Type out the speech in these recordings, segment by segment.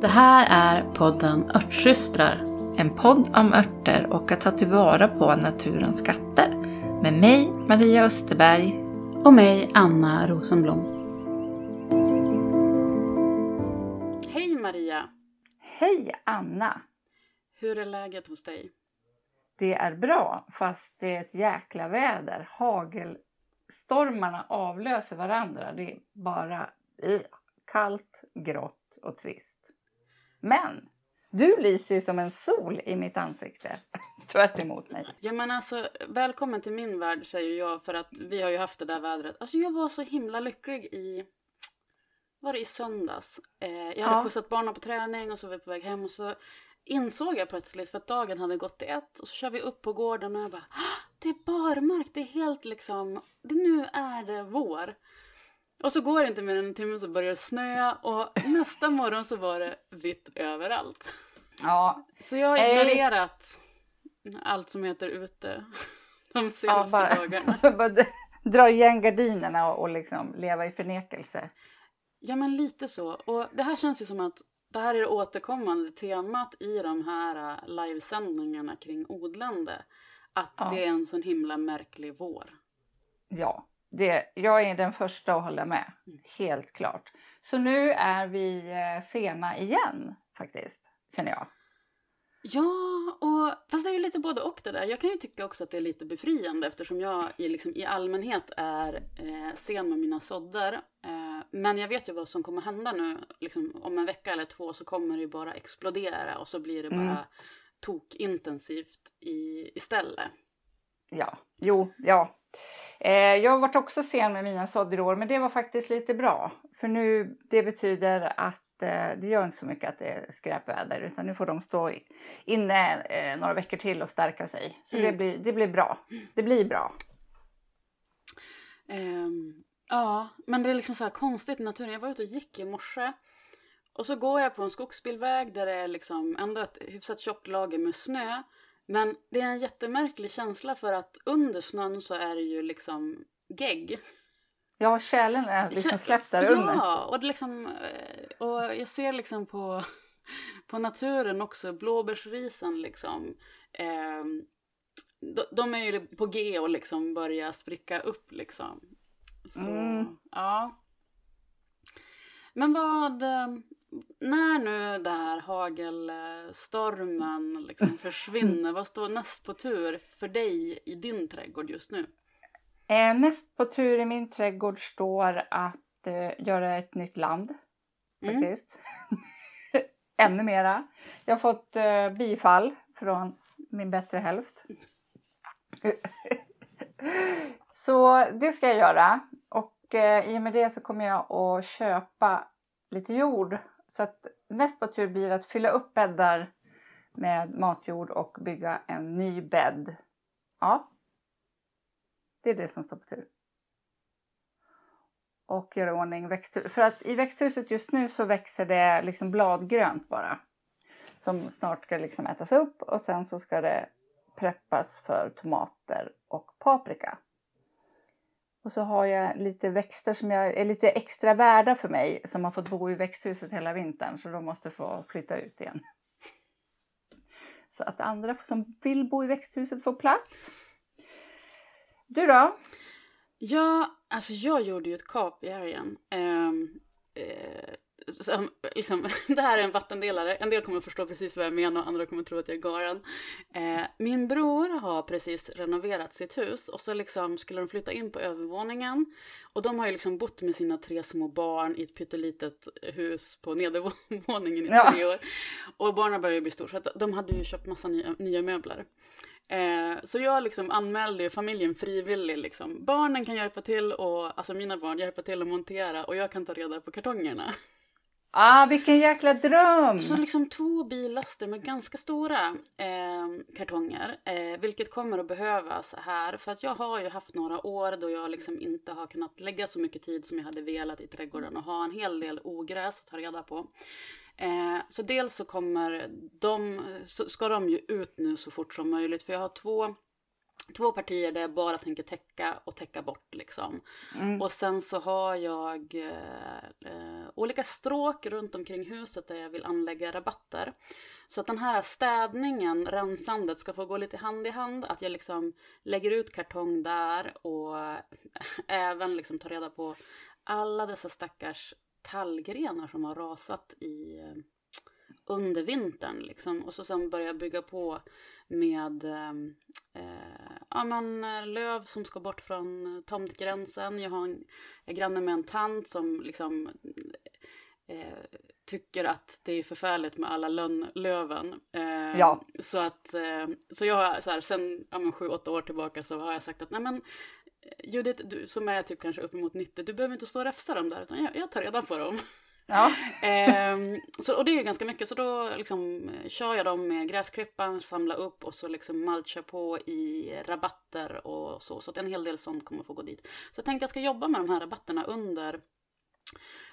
Det här är podden Örtsystrar. En podd om örter och att ta tillvara på naturens skatter. Med mig, Maria Österberg. Och mig, Anna Rosenblom. Hej Maria! Hej Anna! Hur är läget hos dig? Det är bra, fast det är ett jäkla väder. Hagelstormarna avlöser varandra. Det är bara uh, kallt, grått och trist. Men du lyser ju som en sol i mitt ansikte. Tvärt emot mig. Ja men alltså, välkommen till min värld säger jag för att vi har ju haft det där vädret. Alltså jag var så himla lycklig i, var det i söndags? Eh, jag hade ja. skjutsat barnen på träning och så var vi på väg hem och så insåg jag plötsligt för att dagen hade gått till ett och så kör vi upp på gården och jag bara det är barmark, det är helt liksom, det, nu är det vår. Och så går det inte mer än en timme så börjar det snöa och nästa morgon så var det vitt överallt. Ja. Så jag har ignorerat Ej. allt som heter ute de senaste ja, bara, dagarna. Bara dra igen gardinerna och, och liksom leva i förnekelse. Ja men lite så. Och det här känns ju som att det här är det återkommande temat i de här äh, livesändningarna kring odlande. Att ja. det är en sån himla märklig vår. Ja, det, jag är den första att hålla med. Mm. Helt klart. Så nu är vi äh, sena igen faktiskt, känner jag. Ja, och, fast det är ju lite både och det där. Jag kan ju tycka också att det är lite befriande eftersom jag i, liksom, i allmänhet är eh, sen med mina sådder. Eh, men jag vet ju vad som kommer hända nu. Liksom, om en vecka eller två så kommer det ju bara explodera och så blir det bara mm. tokintensivt i, istället. Ja, jo, ja. Eh, jag har varit också sen med mina sådder år, men det var faktiskt lite bra. För nu, det betyder att Eh, det gör inte så mycket att det är skräpväder utan nu får de stå inne eh, några veckor till och stärka sig. Så mm. det, blir, det blir bra. Det blir bra. Um, ja, men det är liksom så här konstigt i naturen. Jag var ute och gick i morse och så går jag på en skogsbilväg där det är liksom ändå ett hyfsat tjockt lager med snö. Men det är en jättemärklig känsla för att under snön så är det ju liksom gegg. Ja, tjälen är liksom släppt där under. Ja, och, det liksom, eh, och jag ser liksom på, på naturen också, blåbärsrisen liksom. Eh, de, de, är ju på G och liksom börjar spricka upp liksom. Så, mm. ja. Men vad, eh, när nu det här hagelstormen liksom försvinner, vad står näst på tur för dig i din trädgård just nu? Eh, näst på tur i min trädgård står att eh, göra ett nytt land. Mm. Faktiskt. Ännu mera. Jag har fått eh, bifall från min bättre hälft. så det ska jag göra. Och eh, i och med det så kommer jag att köpa lite jord. Så att näst på tur blir att fylla upp bäddar med matjord och bygga en ny bädd. Ja, det är det som står på tur. Och göra ordning växthus. För att i växthuset just nu så växer det liksom bladgrönt bara. Som snart ska liksom ätas upp och sen så ska det preppas för tomater och paprika. Och så har jag lite växter som jag, är lite extra värda för mig som har fått bo i växthuset hela vintern så de måste få flytta ut igen. Så att andra som vill bo i växthuset får plats. Du då? Ja, alltså jag gjorde ju ett kap i helgen. Ehm, som, liksom, det här är en vattendelare. En del kommer att förstå precis vad jag menar och andra kommer att tro att jag är galen. Eh, min bror har precis renoverat sitt hus och så liksom skulle de flytta in på övervåningen. Och de har ju liksom bott med sina tre små barn i ett pyttelitet hus på nedervåningen i ja. tre år. Och barnen börjar bli stora så att de hade ju köpt massa nya, nya möbler. Eh, så jag liksom anmälde ju familjen frivillig. Liksom. Barnen kan hjälpa till, och, alltså mina barn hjälpa till att montera och jag kan ta reda på kartongerna. Ah, vilken jäkla dröm! Så liksom två billaster med ganska stora eh, kartonger, eh, vilket kommer att behövas här. För att jag har ju haft några år då jag liksom inte har kunnat lägga så mycket tid som jag hade velat i trädgården och ha en hel del ogräs att ta reda på. Eh, så dels så kommer de, så ska de ju ut nu så fort som möjligt för jag har två två partier där jag bara tänker täcka och täcka bort liksom. Mm. Och sen så har jag eh, eh, olika stråk runt omkring huset där jag vill anlägga rabatter. Så att den här städningen, rensandet ska få gå lite hand i hand. Att jag liksom lägger ut kartong där och även liksom tar reda på alla dessa stackars tallgrenar som har rasat i eh, under vintern liksom. Och så sen börja bygga på med ehm, eh, ja, men, eh, löv som ska bort från tomtgränsen. Jag har en, jag granne med en tant som liksom eh, tycker att det är förfärligt med alla lönnlöven. Eh, Ja. Så att, eh, så jag har så här, sen ja, men, sju, åtta år tillbaka så har jag sagt att nej men eh, Judith, du som är typ kanske uppemot 90, du behöver inte stå och räfsa dem där utan jag, jag tar reda på dem. Ja. Ehm, så, och det är ju ganska mycket, så då liksom kör jag dem med gräsklippan, samlar upp och så liksom mulchar på i rabatter och så. Så att en hel del sånt kommer få gå dit. Så jag tänkte jag ska jobba med de här rabatterna under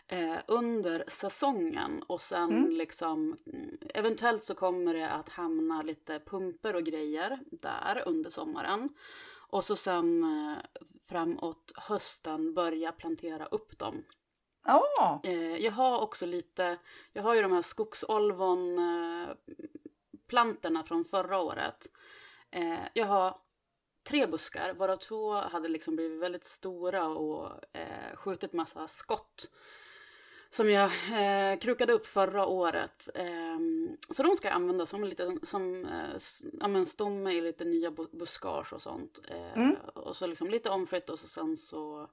eh, under säsongen och sen Mm. liksom mm, eventuellt så kommer det att hamna lite pumper och grejer där under sommaren. Och så sen eh, framåt hösten börja plantera upp dem. Ja. Eh, jag har också lite, jag har ju de här skogsolvon eh, från förra året. Eh, jag har tre buskar, varav två hade liksom blivit väldigt stora och eh, skjutit massa skott. Som jag eh, krukade upp förra året. Eh, så de ska jag använda som lite som eh, stomme i lite nya bu- buskage och sånt. Eh, Mm. Och så liksom lite omflytt och så sen så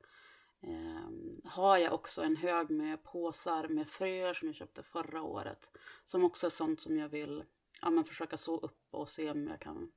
har jag också en hög med påsar med fröer som jag köpte förra året. Som också är sånt som jag vill ja, men försöka så upp och se om jag kan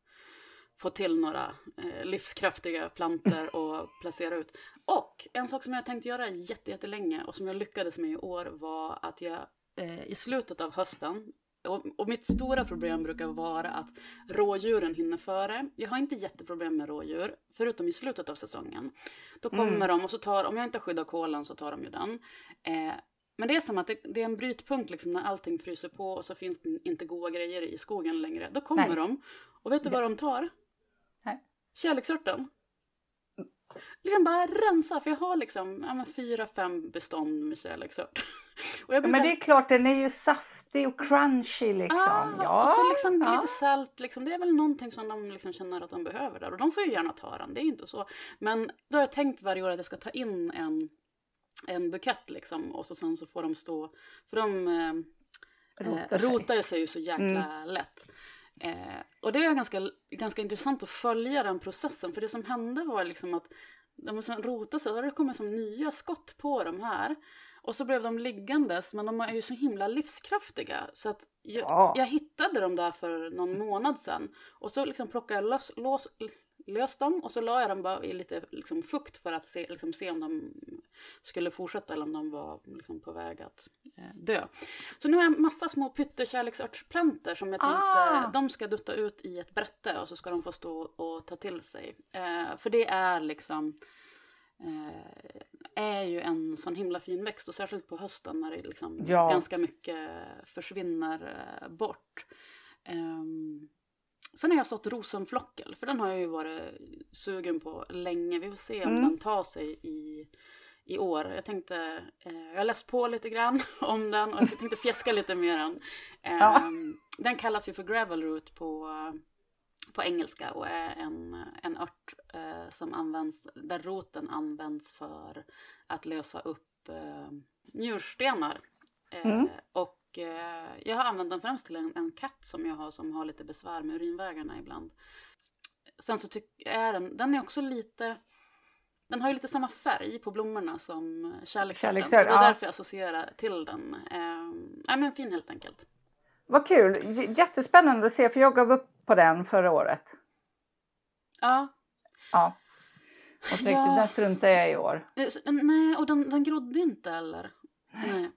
få till några eh, livskraftiga planter och placera ut. Och en sak som jag tänkte göra jätte- jättelänge och som jag lyckades med i år var att jag eh, i slutet av hösten och, mitt stora problem brukar vara att rådjuren hinner före. Jag har inte jätteproblem med rådjur, förutom i slutet av säsongen. Då kommer Mm. de och så tar, om jag inte skyddar kolen så tar de ju den. Eh, men det är som att det, det är en brytpunkt liksom när allting fryser på och så finns det inte goda grejer i skogen längre. Då kommer Nej. de. Och vet du vad de tar? Nej. Kärleksörten. Liksom bara rensa, för jag har liksom ja, fyra, fem bestånd med kärleksört. Och jag Ja, men det är klart, den är ju saftig och crunchy liksom. Ah, ja. och så liksom ja. lite salt, liksom, det är väl någonting som de liksom känner att de behöver där. Och de får ju gärna ta den, det är ju inte så. Men då har jag tänkt varje år att jag ska ta in en, en bukett liksom. Och så sen så får de stå, för de eh, Rotar eh, sig. rotar sig ju så jäkla lätt. Eh, och det är ganska, ganska intressant att följa den processen. För det som hände var liksom att de rotade sig, har det kommit som nya skott på de här. Och så blev de liggandes, men de är ju så himla livskraftiga. Så att jag, Ja. jag hittade dem där för någon månad sedan. Och så liksom plockade jag lös, lås, lös dem och så la jag dem bara i lite liksom, fukt för att se, liksom, se om de skulle fortsätta eller om de var liksom, på väg att eh, dö. Så nu har jag massa små pyttekärleksörtsplantor som jag tänkte, Ah. de ska dutta ut i ett brätte och så ska de få stå och ta till sig. Eh, för det är liksom är ju en sån himla fin växt och särskilt på hösten när det liksom Ja. ganska mycket försvinner eh, bort. Um, sen har jag sått rosenflockel för den har jag ju varit sugen på länge. Vi får se om Mm. den tar sig i, i år. Jag tänkte, eh, jag har läst på lite grann om den och jag tänkte fjäska lite med den. Ja. Ehm, Den kallas ju för gravel root på, på engelska och är en, en ört eh, som används, där roten används för att lösa upp eh, njurstenar. Eh, Mm. Och eh, jag har använt den främst till en, en katt som jag har som har lite besvär med urinvägarna ibland. Sen så tycker är den, den är också lite, den har ju lite samma färg på blommorna som kärleksörten. Så det är ja. därför jag associerar till den. Eh, nej men fin helt enkelt. Vad kul! Jättespännande att se för jag gav upp på den förra året. Ja, Ja. Och tänkte Ja. den struntar jag i år. Eh, så- Nej, och den, den grodde inte heller. Nej.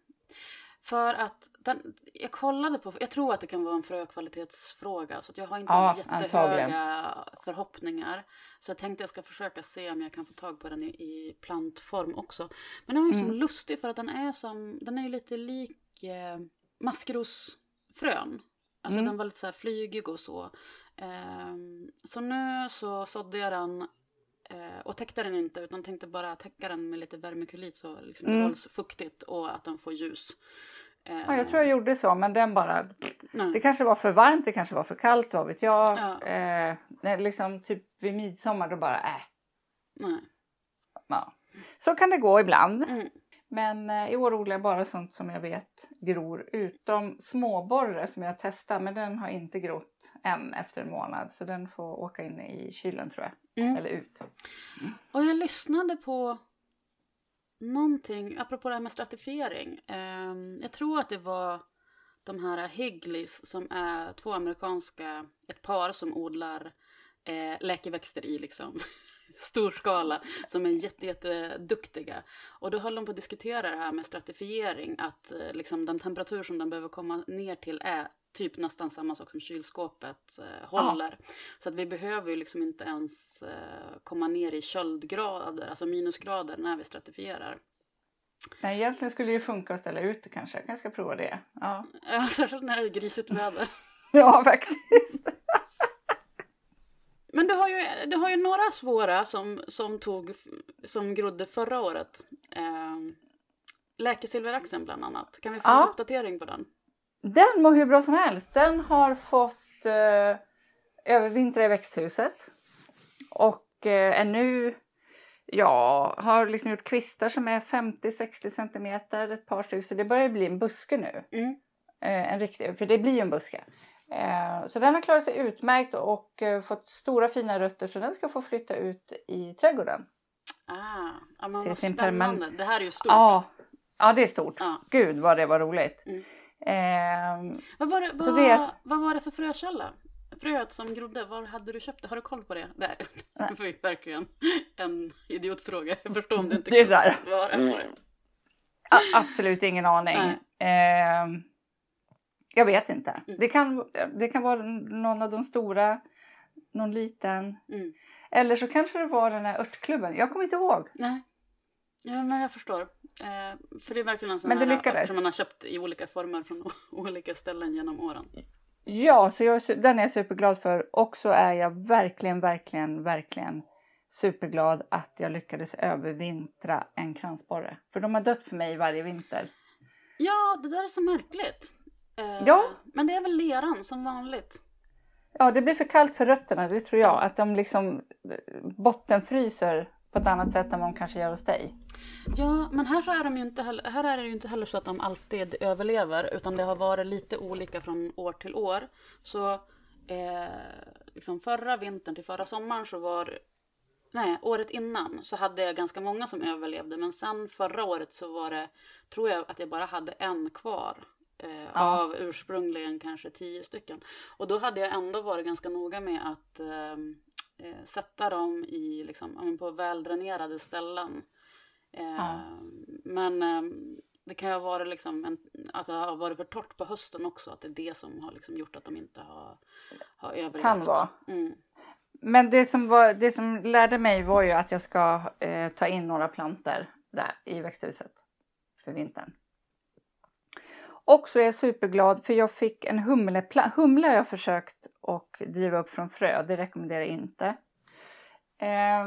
För att den, jag kollade på, jag tror att det kan vara en frökvalitetsfråga så jag har inte Ja, jättehöga förhoppningar. Så jag tänkte jag ska försöka se om jag kan få tag på den i, i plantform också. Men den var ju Mm. som lustig för att den är som, den är ju lite lik eh, maskrosfrön. Alltså Mm. den var lite så flygig och så. Ehm, så nu så sådde jag den eh, och täckte den inte utan tänkte bara täcka den med lite värmekulit så liksom det Mm. hålls fuktigt och att den får ljus. Ja, jag tror jag gjorde så, men den bara... Nej. Det kanske var för varmt, det kanske var för kallt, vad vet jag. Ja. Eh, liksom typ vid midsommar då bara, äh, Nej. ja. Så kan det gå ibland. Mm. Men eh, i år odlar jag bara sånt som jag vet gror. Utom småborre som jag testar, men den har inte grott än efter en månad. Så den får åka in i kylen tror jag. Mm. Eller ut. Och jag lyssnade på någonting, apropå det här med stratifiering. Ehm, jag tror att det var de här Higleys som är två amerikanska, ett par som odlar eh, läkeväxter i liksom stor skala som är jätte, jätte. Och då höll de på att diskutera det här med stratifiering, att eh, liksom den temperatur som den behöver komma ner till är typ nästan samma sak som kylskåpet eh, håller. Så att vi behöver ju liksom inte ens eh, komma ner i köldgrader, alltså minusgrader när vi stratifierar. Nej, egentligen skulle det funka att ställa ut det kanske. Jag kanske ska prova det. Ja, Ja, Särskilt när det är grisigt väder. ja faktiskt. Men du har ju, du har ju några svåra som, som, tog, som grodde förra året. Eh, Läkesilveraxeln bland annat. Kan vi få Ja. en uppdatering på den? Den mår hur bra som helst. Den har fått eh, övervintra i växthuset. Och eh, är nu, ja, har liksom gjort kvistar som är 50-60 centimeter, ett par stycken. Så det börjar bli en buske nu. Mm. Eh, en riktig, för det blir ju en buske. Eh, så den har klarat sig utmärkt och eh, fått stora fina rötter så den ska få flytta ut i trädgården. Ah, ja, men Till vad sin spännande. perman- Det här är ju stort. Ja, ja det är stort. Ja. Gud vad det var roligt. Mm. Eh, Vad, var det, vad, det är- vad var det för frökälla? Fröet som grodde, var hade du köpt det? Har du koll på det? Nej, det var verkligen en idiotfråga. Jag förstår om du inte kan svara på det. Absolut ingen aning. Eh, jag vet inte. Mm. Det, kan, det kan vara någon av de stora, någon liten. Mm. Eller så kanske det var den här örtklubben. Jag kommer inte ihåg. Nej. Ja, men jag förstår. Eh, för det är verkligen en sån Men det här lyckades. som man har köpt i olika former från olika ställen genom åren. Ja, så jag, den är jag superglad för. Och så är jag verkligen, verkligen, verkligen superglad att jag lyckades övervintra en kransborre. För de har dött för mig varje vinter. Ja, det där är så märkligt. Eh, Ja. Men det är väl leran som vanligt. Ja, det blir för kallt för rötterna, det tror jag. Att de liksom bottenfryser på ett annat sätt än vad de kanske gör hos dig. Ja, men här så är de ju inte heller, här är det ju inte heller så att de alltid överlever utan det har varit lite olika från år till år. Så eh, liksom förra vintern till förra sommaren så var Nej, året innan så hade jag ganska många som överlevde men sen förra året så var det, tror jag att jag bara hade en kvar. Eh, Ja. Av ursprungligen kanske tio stycken. Och då hade jag ändå varit ganska noga med att ehm, eh, sätta dem i, liksom, på väldränerade ställen. Eh, Ja. Men ehm, det kan ju ha varit liksom en, det har varit för torrt på hösten också. Att det är det som har liksom gjort att de inte har, har överlevt. Kan vara. Mm. Men det som, var, det som lärde mig var ju att jag ska eh, ta in några planter där i växthuset för vintern. Och så är jag superglad för jag fick en humlepla- humle har jag försökt och driva upp från frö. Det rekommenderar jag inte. Eh,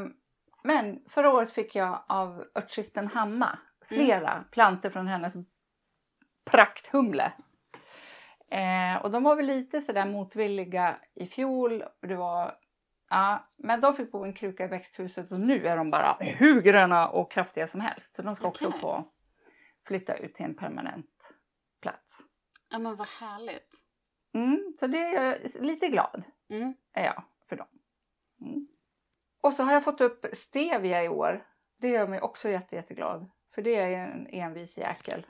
men förra året fick jag av örtsystern Hanna flera planter från hennes prakthumle. Eh, och de var väl lite sådär motvilliga i fjol. Det var, ja, men de fick bo i en kruka i växthuset och nu är de bara hur gröna och kraftiga som helst. Så de ska också Okej. få flytta ut till en permanent plats. Ja men vad härligt. Mm, så det är jag lite glad Mm. är jag för dem. Mm. Och så har jag fått upp stevia i år. Det gör mig också jätte, jätteglad. För det är en envis jäkel.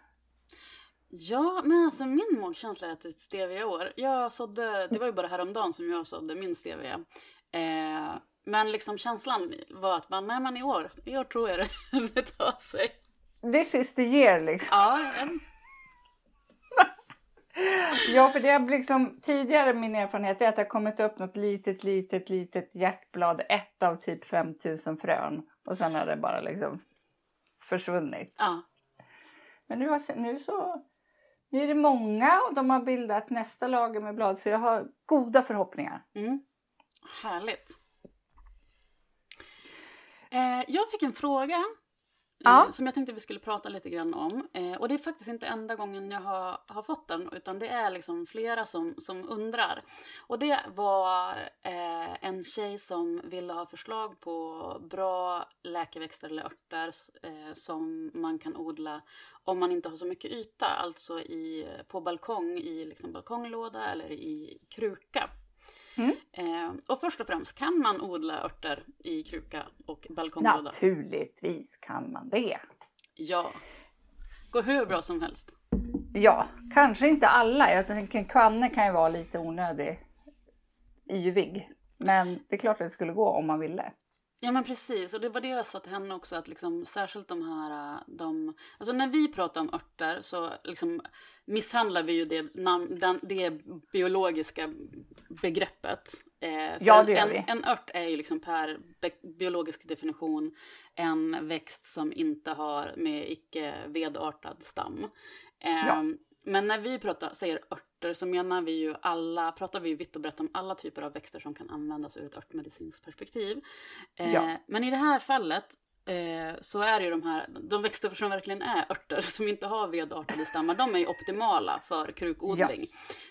Ja, men alltså min magkänsla är att det är stevia år. Jag sådde, det var ju bara häromdagen som jag sådde min stevia. Eh, men liksom känslan var att man, nej men i år, i år tror jag det, det tar sig. This is the year liksom. Ja, en- Ja, för det har liksom tidigare min erfarenhet är att det har kommit upp något litet, litet, litet hjärtblad. Ett av typ 5000 frön. Och sen har det bara liksom försvunnit. ja. Men nu, har, nu så nu är det många och de har bildat nästa lager med blad. Så jag har goda förhoppningar. Mm. Härligt. Eh, jag fick en fråga Ja. eh, som jag tänkte vi skulle prata lite grann om. Eh, och det är faktiskt inte enda gången jag har, har fått den, utan det är liksom flera som, som undrar. Och det var eh, en tjej som ville ha förslag på bra läkeväxter eller örter eh, som man kan odla om man inte har så mycket yta, alltså i, på balkong, i liksom balkonglåda eller i kruka. Mm. Eh, och först och främst, kan man odla örter i kruka och balkonglåda? Naturligtvis kan man det. Ja. Går hur bra som helst. Ja, kanske inte alla. Jag tänker en kanne kan ju vara lite onödig, yvig. Men det är klart att det skulle gå om man ville. Ja men precis, och det var det jag sa till henne också att liksom, särskilt de här, äh, de, alltså när vi pratar om örter så liksom misshandlar vi ju det, den, det biologiska begreppet. Eh, Ja, det gör en, vi. en, ört är ju liksom per biologisk definition en växt som inte har med icke vedartad stam. Eh, Ja. Men när vi pratar, säger örter så menar vi ju alla, pratar vi vitt och brett om alla typer av växter som kan användas ur ett örtmedicinskt perspektiv. Eh, Ja. Men i det här fallet eh, så är det ju de här, de växter som verkligen är örter som inte har vedartade stammar, de är ju optimala för krukodling.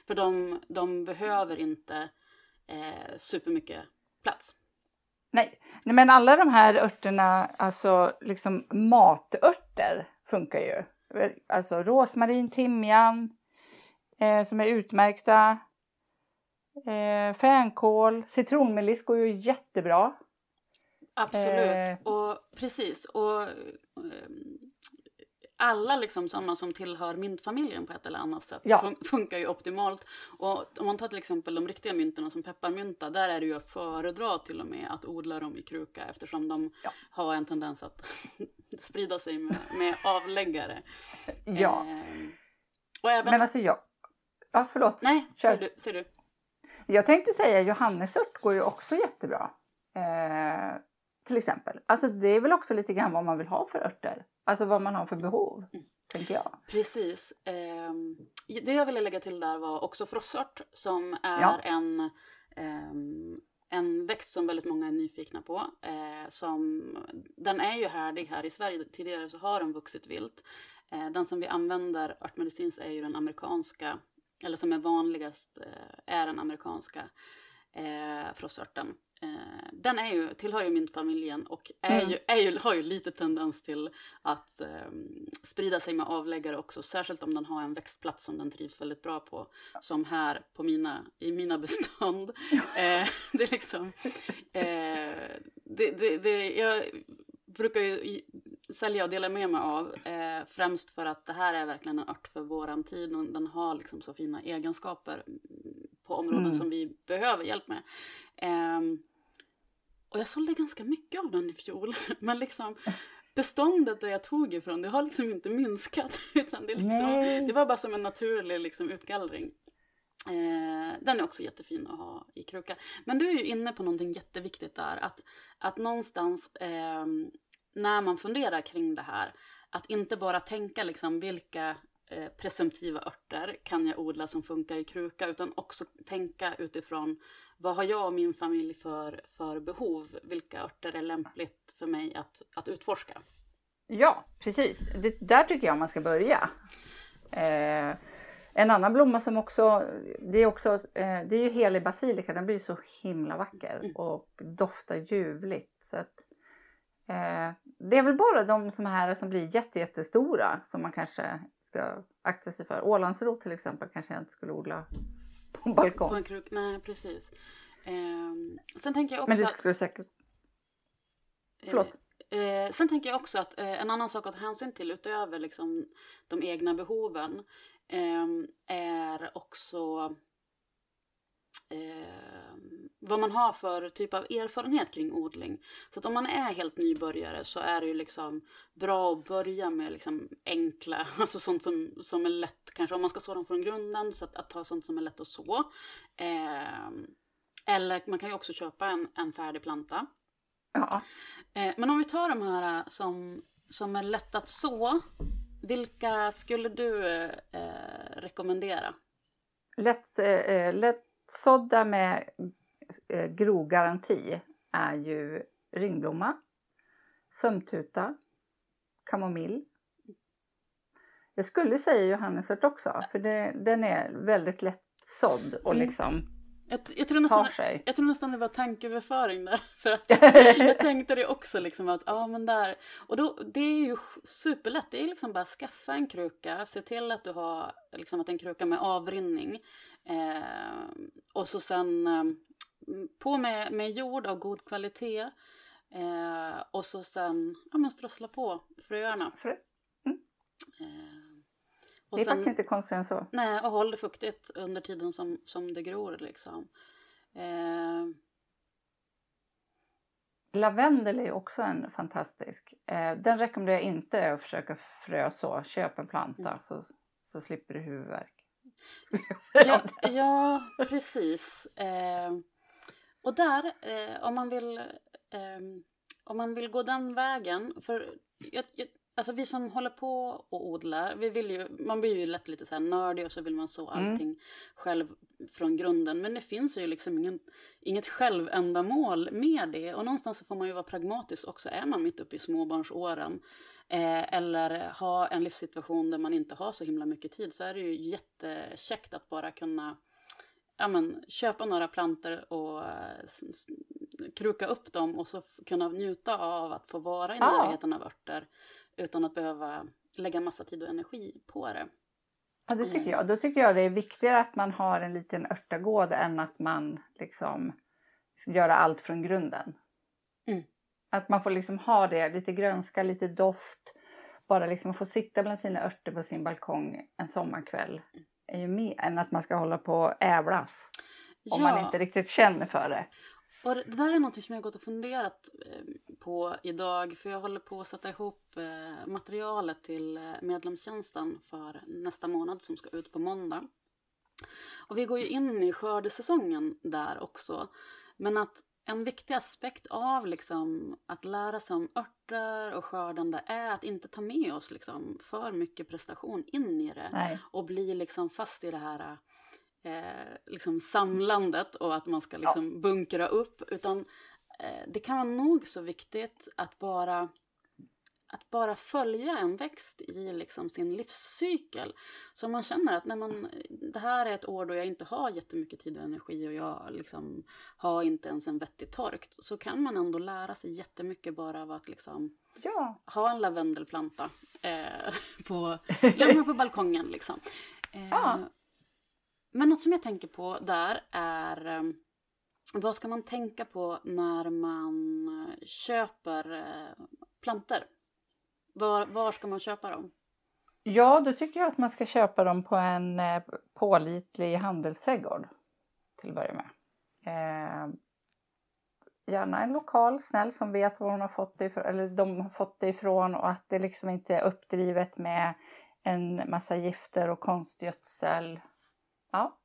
För de, de behöver inte eh, supermycket plats. Nej. Nej, men alla de här örterna, alltså liksom matörter funkar ju. Alltså rosmarin, timjan eh, som är utmärkta. Eh, fänkål, citronmeliss går ju jättebra. Absolut, Eh. och precis. Och ehm, alla liksom sådana som tillhör myntfamiljen på ett eller annat sätt Ja. fun- funkar ju optimalt. Och om man tar till exempel de riktiga myntorna som pepparmynta, där är det ju att föredra till och med att odla dem i kruka eftersom de Ja. har en tendens att sprida sig med, med avläggare. Ja, och även... men alltså jag... Ja, förlåt. Nej, kör. säger du, säger du. Jag tänkte säga johannesört går ju också jättebra. Eh, till exempel. Alltså det är väl också lite grann vad man vill ha för örter. Alltså vad man har för behov, Mm. tänker jag. Precis. Ehm, det jag ville lägga till där var också frossört som är Ja. en, ehm, en växt som väldigt många är nyfikna på. Eh, som, den är ju härdig här i Sverige. Tidigare så har den vuxit vilt. Eh, den som vi använder örtmedicinskt är ju den amerikanska, eller som är vanligast eh, är den amerikanska eh, frossörten. Eh, den är ju, tillhör ju myntfamiljen och är Mm. ju, är ju, har ju lite tendens till att ehm, sprida sig med avläggare också, särskilt om den har en växtplats som den trivs väldigt bra på, som här på mina, i mina bestånd. Eh, det är liksom, eh, det, det, det, jag brukar ju sälja och dela med mig av, eh, främst för att det här är verkligen en ört för våran tid och den har liksom så fina egenskaper mm, på områden Mm. som vi behöver hjälp med. Ehm, och jag sålde ganska mycket av den i fjol, men liksom beståndet där jag tog ifrån, det har liksom inte minskat. Utan det, liksom, det var bara som en naturlig liksom, utgallring. Eh, den är också jättefin att ha i kruka. Men du är ju inne på någonting jätteviktigt där, att, att någonstans ehm, när man funderar kring det här, att inte bara tänka liksom vilka eh, presumtiva örter kan jag odla som funkar i kruka, utan också tänka utifrån vad har jag och min familj för, för behov? Vilka örter är lämpligt för mig att, att utforska? Ja, precis. Det, där tycker jag man ska börja. Eh, en annan blomma som också, det är också, eh, det är ju helig basilika, den blir så himla vacker Mm. och doftar ljuvligt. Så att, eh, det är väl bara de som här som blir jätte, jättestora som man kanske ska akta sig för. Ålandsrot till exempel kanske jag inte skulle odla på en På balkong. en kruk? Nej, precis. Ehm, sen tänker jag också Men det skulle säkert, Förlåt. Eh, eh, sen tänker jag också att eh, en annan sak att ta hänsyn till utöver liksom, de egna behoven ehm, är också ehm, vad man har för typ av erfarenhet kring odling. Så att om man är helt nybörjare så är det ju liksom bra att börja med liksom enkla, alltså sånt som, som är lätt, kanske om man ska så dem från grunden, så att, att ta sånt som är lätt att så. Ehm, eller man kan ju också köpa en, en färdig planta. ja. Eh, men om vi tar de här eh, som, som är lätt att så, vilka skulle du eh, rekommendera? Lätt, eh, lätt sådda med eh, grogaranti är ju ringblomma, sömntuta, kamomill. Jag skulle säga johannesört också för det, den är väldigt lättsådd och Mm. liksom Jag, jag, tror nästan, sig. jag tror nästan det var tankeöverföring där. För att jag tänkte det också liksom att, ja men där. Och då, det är ju superlätt. Det är liksom bara skaffa en kruka. Se till att du har liksom att en kruka med avrinning. Eh, och så sen eh, på med, med jord av god kvalitet. Eh, och så sen, ja men strössla på fröerna. Frö. Eh, Det och är sen, faktiskt inte konstigt än så. Nej, och håll det fuktigt under tiden som, som det gror liksom. Eh, Lavendel är också en fantastisk. Eh, den rekommenderar jag inte att försöka frö så. Köp en planta Mm. så, så slipper du huvudvärk. Ja, ja precis. Eh, och där, eh, om man vill eh, om man vill gå den vägen, för jag, jag, alltså vi som håller på och odlar, vi vill ju, man blir ju lätt lite så här nördig och så vill man så Mm. allting själv från grunden. Men det finns ju liksom ingen, inget självändamål med det. Och någonstans så får man ju vara pragmatisk också, är man mitt uppe i småbarnsåren. Eh, eller ha en livssituation där man inte har så himla mycket tid så är det ju jättekäckt att bara kunna ja, men, köpa några planter och eh, kruka upp dem och så kunna njuta av att få vara i Ja. närheten av örter utan att behöva lägga massa tid och energi på det. Ja, det tycker jag. Då tycker jag det är viktigare att man har en liten örtagård än att man liksom gör allt från grunden. Mm. Att man får liksom ha det, lite grönska, lite doft. Bara liksom få sitta bland sina örter på sin balkong en sommarkväll. är ju mer än att man ska hålla på och ävlas. Om man inte riktigt känner för det. Och det där är något som jag gått och funderat eh, på idag. För jag håller på att sätta ihop eh, materialet till eh, medlemstjänsten för nästa månad som ska ut på måndag. Och vi går ju in i skördesäsongen där också. Men att en viktig aspekt av liksom att lära sig om örter och skördande är att inte ta med oss liksom för mycket prestation in i det Nej. och bli liksom fast i det här eh, liksom samlandet och att man ska liksom bunkra upp. Utan eh, det kan vara nog så viktigt att bara, att bara följa en växt i liksom sin livscykel. Så man känner att när man, det här är ett år då jag inte har jättemycket tid och energi och jag liksom har inte ens en vettig tork. Så kan man ändå lära sig jättemycket bara av att liksom Ja. ha en lavendelplanta eh, på, på balkongen liksom. Eh, Ja. Men något som jag tänker på där är ehm, vad ska man tänka på när man köper eh, planter? plantor? Var, var ska man köpa dem? ja, då tycker jag att man ska köpa dem på en eh, pålitlig handelsträdgård. Till att börja med. Eh, gärna en lokal snäll som vet var hon har fått det ifrån, eller de har fått det ifrån och att det liksom inte är uppdrivet med en massa gifter och konstgödsel. Ja.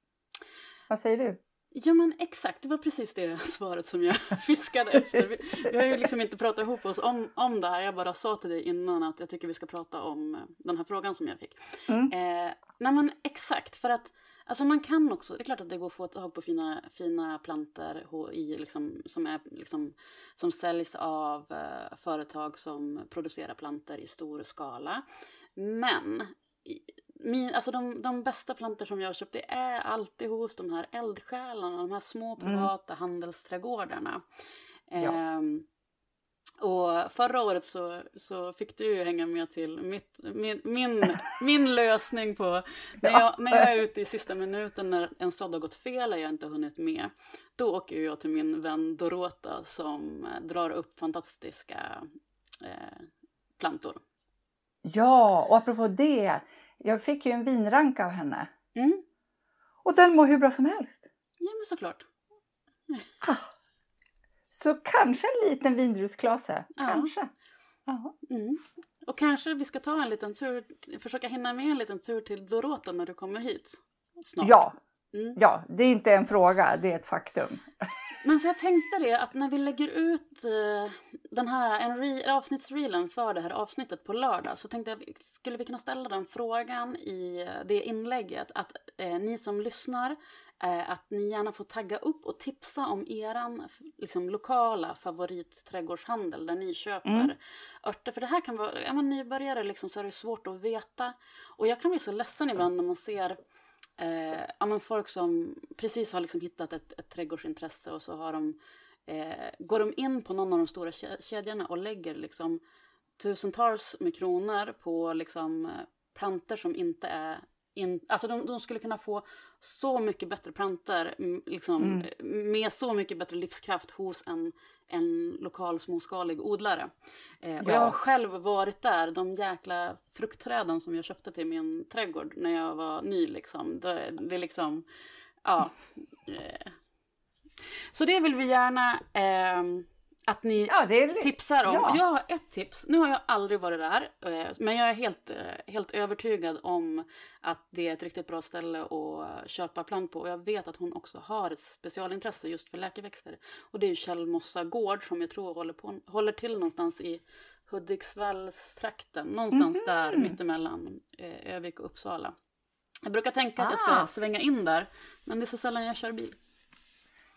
Vad säger du? Ja men exakt, det var precis det svaret som jag fiskade efter. Vi, vi har ju liksom inte pratat ihop oss om, om det här, jag bara sa till dig innan att jag tycker vi ska prata om eh, den här frågan som jag fick. Mm. Eh, nej men exakt, för att alltså man kan också, det är klart att det går att få tag på fina, fina plantor i, liksom, som, är, liksom, som säljs av eh, företag som producerar plantor i stor skala. Men min, alltså de, de bästa plantor som jag har köpt det är alltid hos de här eldsjälarna, de här små Mm. privata handelsträdgårdarna. Ja. Ehm, och förra året så, så fick du hänga med till mitt, min, min, min lösning på när jag, när jag är ute i sista minuten när en sådd har gått fel och jag inte har hunnit med. Då åker jag till min vän Dorota som eh, drar upp fantastiska eh, plantor. Ja, och apropå det. Jag fick ju en vinranka av henne. Mm. Och den mår hur bra som helst. Ja men såklart. Så kanske en liten vindrusklase. Ja. Kanske. Mm. Och kanske vi ska ta en liten tur, försöka hinna med en liten tur till Dorota när du kommer hit snart. Ja, Mm. Ja, det är inte en fråga, det är ett faktum. Men så jag tänkte det att när vi lägger ut uh, den här en re, avsnittsreelen för det här avsnittet på lördag så tänkte jag skulle vi kunna ställa den frågan i det inlägget att uh, ni som lyssnar uh, att ni gärna får tagga upp och tipsa om eran liksom, lokala favoritträdgårdshandel där ni köper mm. örter. För det här kan vara, är man nybörjare liksom, så är det svårt att veta. Och jag kan bli så ledsen ibland när man ser eh, ja, men folk som precis har liksom hittat ett, ett trädgårdsintresse och så har de, eh, går de in på någon av de stora kedjorna och lägger liksom tusentals med kronor på liksom eh, planter som inte är in, alltså de, de, skulle kunna få så mycket bättre planter liksom, mm. med så mycket bättre livskraft hos en, en lokal småskalig odlare. Eh, och jag har själv varit där, de jäkla fruktträden som jag köpte till min trädgård när jag var ny liksom. Det, det är liksom, ja. Eh. Så det vill vi gärna eh, att ni ja, är... tipsar om. Ja. Jag har ett tips. Nu har jag aldrig varit där, eh, men jag är helt, eh, helt övertygad om att det är ett riktigt bra ställe att köpa plant på. Och jag vet att hon också har ett specialintresse just för läkeväxter. Och det är ju Källmossa gård som jag tror håller, på, håller till någonstans i Hudiksvallstrakten. Någonstans mm där mittemellan eh, Övik och Uppsala. Jag brukar tänka ah. att jag ska ah. svänga in där, men det är så sällan jag kör bil.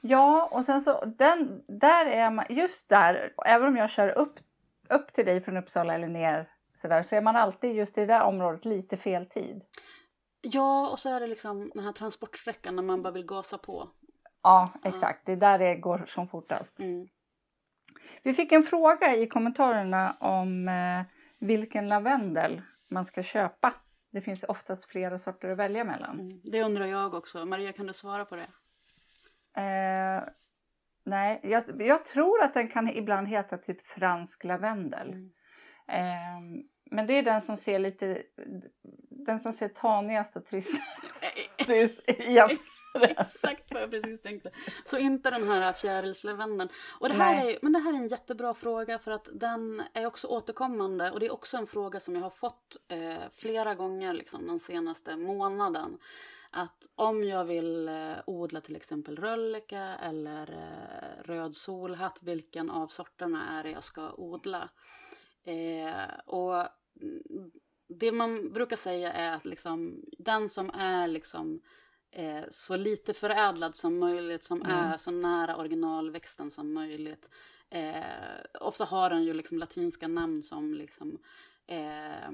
Ja, och sen så den, där är man, just där, även om jag kör upp, upp till dig från Uppsala eller ner så, där, så är man alltid just i det där området lite fel tid. Ja, och så är det liksom den här transportsträckan när man bara vill gasa på. Ja, exakt. Det är där det går som fortast. Mm. Vi fick en fråga i kommentarerna om eh, vilken lavendel man ska köpa. Det finns oftast flera sorter att välja mellan. Mm, det undrar jag också. Maria, kan du svara på det? Eh, nej, jag, jag, tror att den kan ibland heta typ fransk lavendel. Mm. Eh, men det är den som ser lite, den som ser tanigast och trist ut Exakt vad jag precis tänkte. Så inte den här fjärilslavendeln. Och det här är, men det här är en jättebra fråga för att den är också återkommande och det är också en fråga som jag har fått eh, flera gånger liksom, den senaste månaden att om jag vill eh, odla till exempel rölleka eller eh, röd solhatt, vilken av sorterna är det jag ska odla? Eh, och det man brukar säga är att liksom, den som är liksom, eh, så lite förädlad som möjligt, som mm. är så nära originalväxten som möjligt. Eh, ofta har den ju liksom latinska namn som liksom, eh,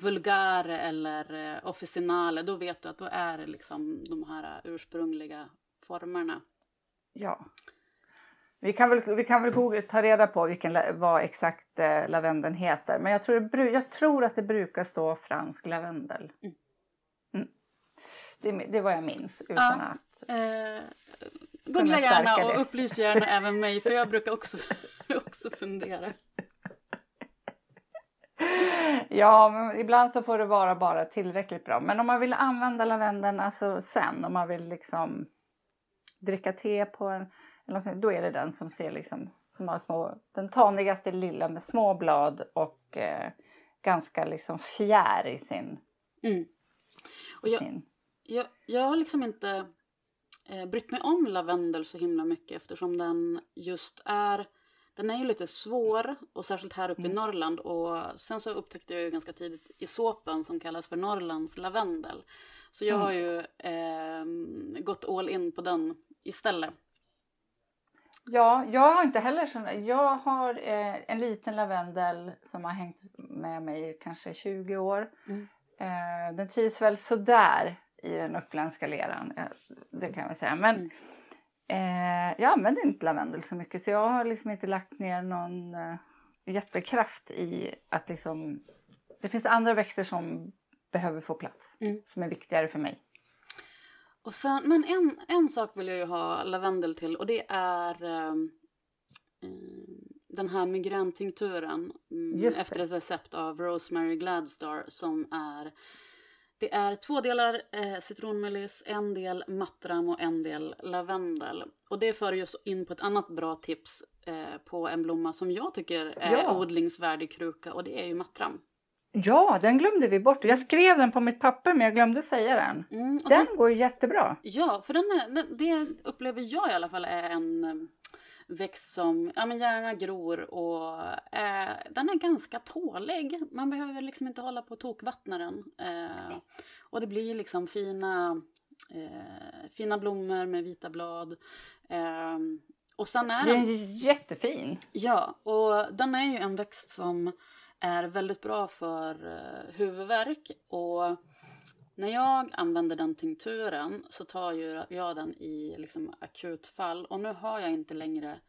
vulgare eller eh, officinale, då vet du att då är det liksom de här ursprungliga formerna. Ja. Vi kan väl, vi kan väl ta reda på vilken, vad exakt eh, lavendeln heter. Men jag tror, det, jag tror att det brukar stå fransk lavendel. Mm. Mm. Det, det var jag minns utan ja. att... Eh, googla gärna och upplys gärna även mig för jag brukar också, också fundera. Ja, men ibland så får det vara bara tillräckligt bra. Men om man vill använda lavendeln alltså sen, om man vill liksom dricka te på en, då är det den som ser liksom, som har små, den tanigaste lilla med små blad och eh, ganska liksom fjär i sin... Mm. Och jag, sin... Jag, jag har liksom inte eh, brytt mig om lavendel så himla mycket eftersom den just är den är ju lite svår och särskilt här uppe mm. i Norrland och sen så upptäckte jag ju ganska tidigt i såpen som kallas för Norrlands lavendel. Så jag mm. har ju eh, gått all in på den istället. Ja, jag har inte heller sån. Jag har eh, en liten lavendel som har hängt med mig kanske 20 år. Mm. Eh, den trivs väl sådär i den uppländska leran, eh, det kan jag väl säga. Men mm. Eh, jag använder inte lavendel så mycket så jag har liksom inte lagt ner någon eh, jättekraft i att liksom... Det finns andra växter som behöver få plats, mm. som är viktigare för mig. Och sen, men en, en sak vill jag ju ha lavendel till och det är eh, den här migräntinkturen mm, efter ett recept av Rosemary Gladstar som är det är två delar eh, citronmeliss, en del mattram och en del lavendel. Och det för oss in på ett annat bra tips eh, på en blomma som jag tycker är ja. odlingsvärdig kruka och det är ju mattram. Ja, den glömde vi bort. Jag skrev den på mitt papper men jag glömde säga den. Mm, och Den går jättebra. Ja, för den är, den, det upplever jag i alla fall är en eh, växt som ja, men gärna gror och eh, den är ganska tålig. Man behöver liksom inte hålla på och tokvattna den. Eh, och det blir liksom fina, eh, fina blommor med vita blad. Eh, och sen är Den den... är jättefin. Ja, och den är ju en växt som är väldigt bra för uh, huvudvärk. Och när jag använder den tinkturen så tar jag den i liksom, akutfall. Och nu har jag inte längre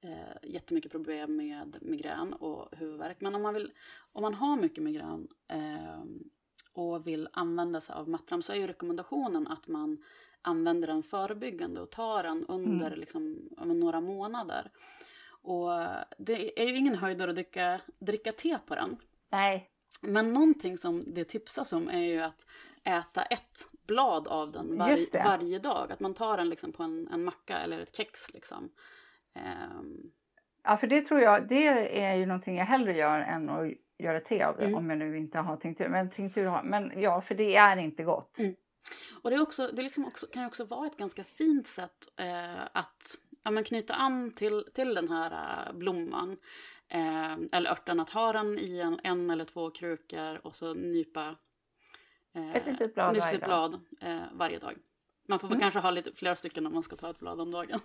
eh, jättemycket problem med migrän och huvudvärk. Men om man, vill, om man har mycket migrän eh, och vill använda sig av Matram så är ju rekommendationen att man använder den förebyggande och tar den under Mm. liksom, några månader. Och det är ju ingen höjdare att dricka, dricka te på den. Nej, Men någonting som det tipsas om är ju att äta ett blad av den det. varje dag. Att man tar den liksom på en, en macka eller ett kex. Liksom. Ehm, ja, för det tror jag, det är ju någonting jag hellre gör än att göra te av det. Mm. Om jag nu inte har tinktur. Men tinktur har, men ja, för det är inte gott. Mm. Och det, är också, det liksom också, kan ju också vara ett ganska fint sätt eh, att ja, men knyta an till, till den här eh, blomman. Eh, eller örten, att ha den i en, en eller två krukor och så nypa eh, Ett litet blad ett varje litet dag. blad eh, varje dag. Man får Mm. kanske ha lite flera stycken om man ska ta ett blad om dagen.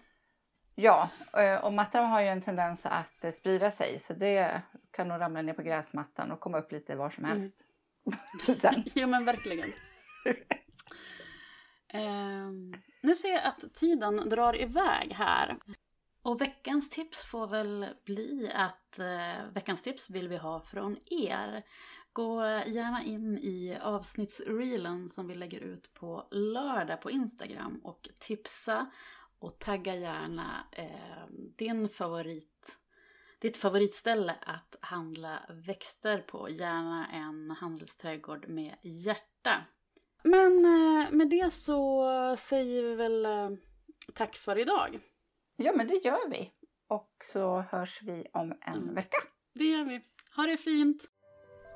Ja, eh, och mattan har ju en tendens att eh, sprida sig. Så det kan nog ramla ner på gräsmattan och komma upp lite var som Mm. helst. Sen. ja men verkligen. Ehm, nu ser jag att tiden drar iväg här. Och veckans tips får väl bli att eh, veckans tips vill vi ha från er. Gå gärna in i avsnittsreelen som vi lägger ut på lördag på Instagram och tipsa och tagga gärna eh, din favorit, ditt favoritställe att handla växter på. Gärna en handelsträdgård med hjärta. Men eh, med det så säger vi väl eh, tack för idag. Ja, men det gör vi. Och så hörs vi om en Mm. vecka. Det gör vi. Ha det fint!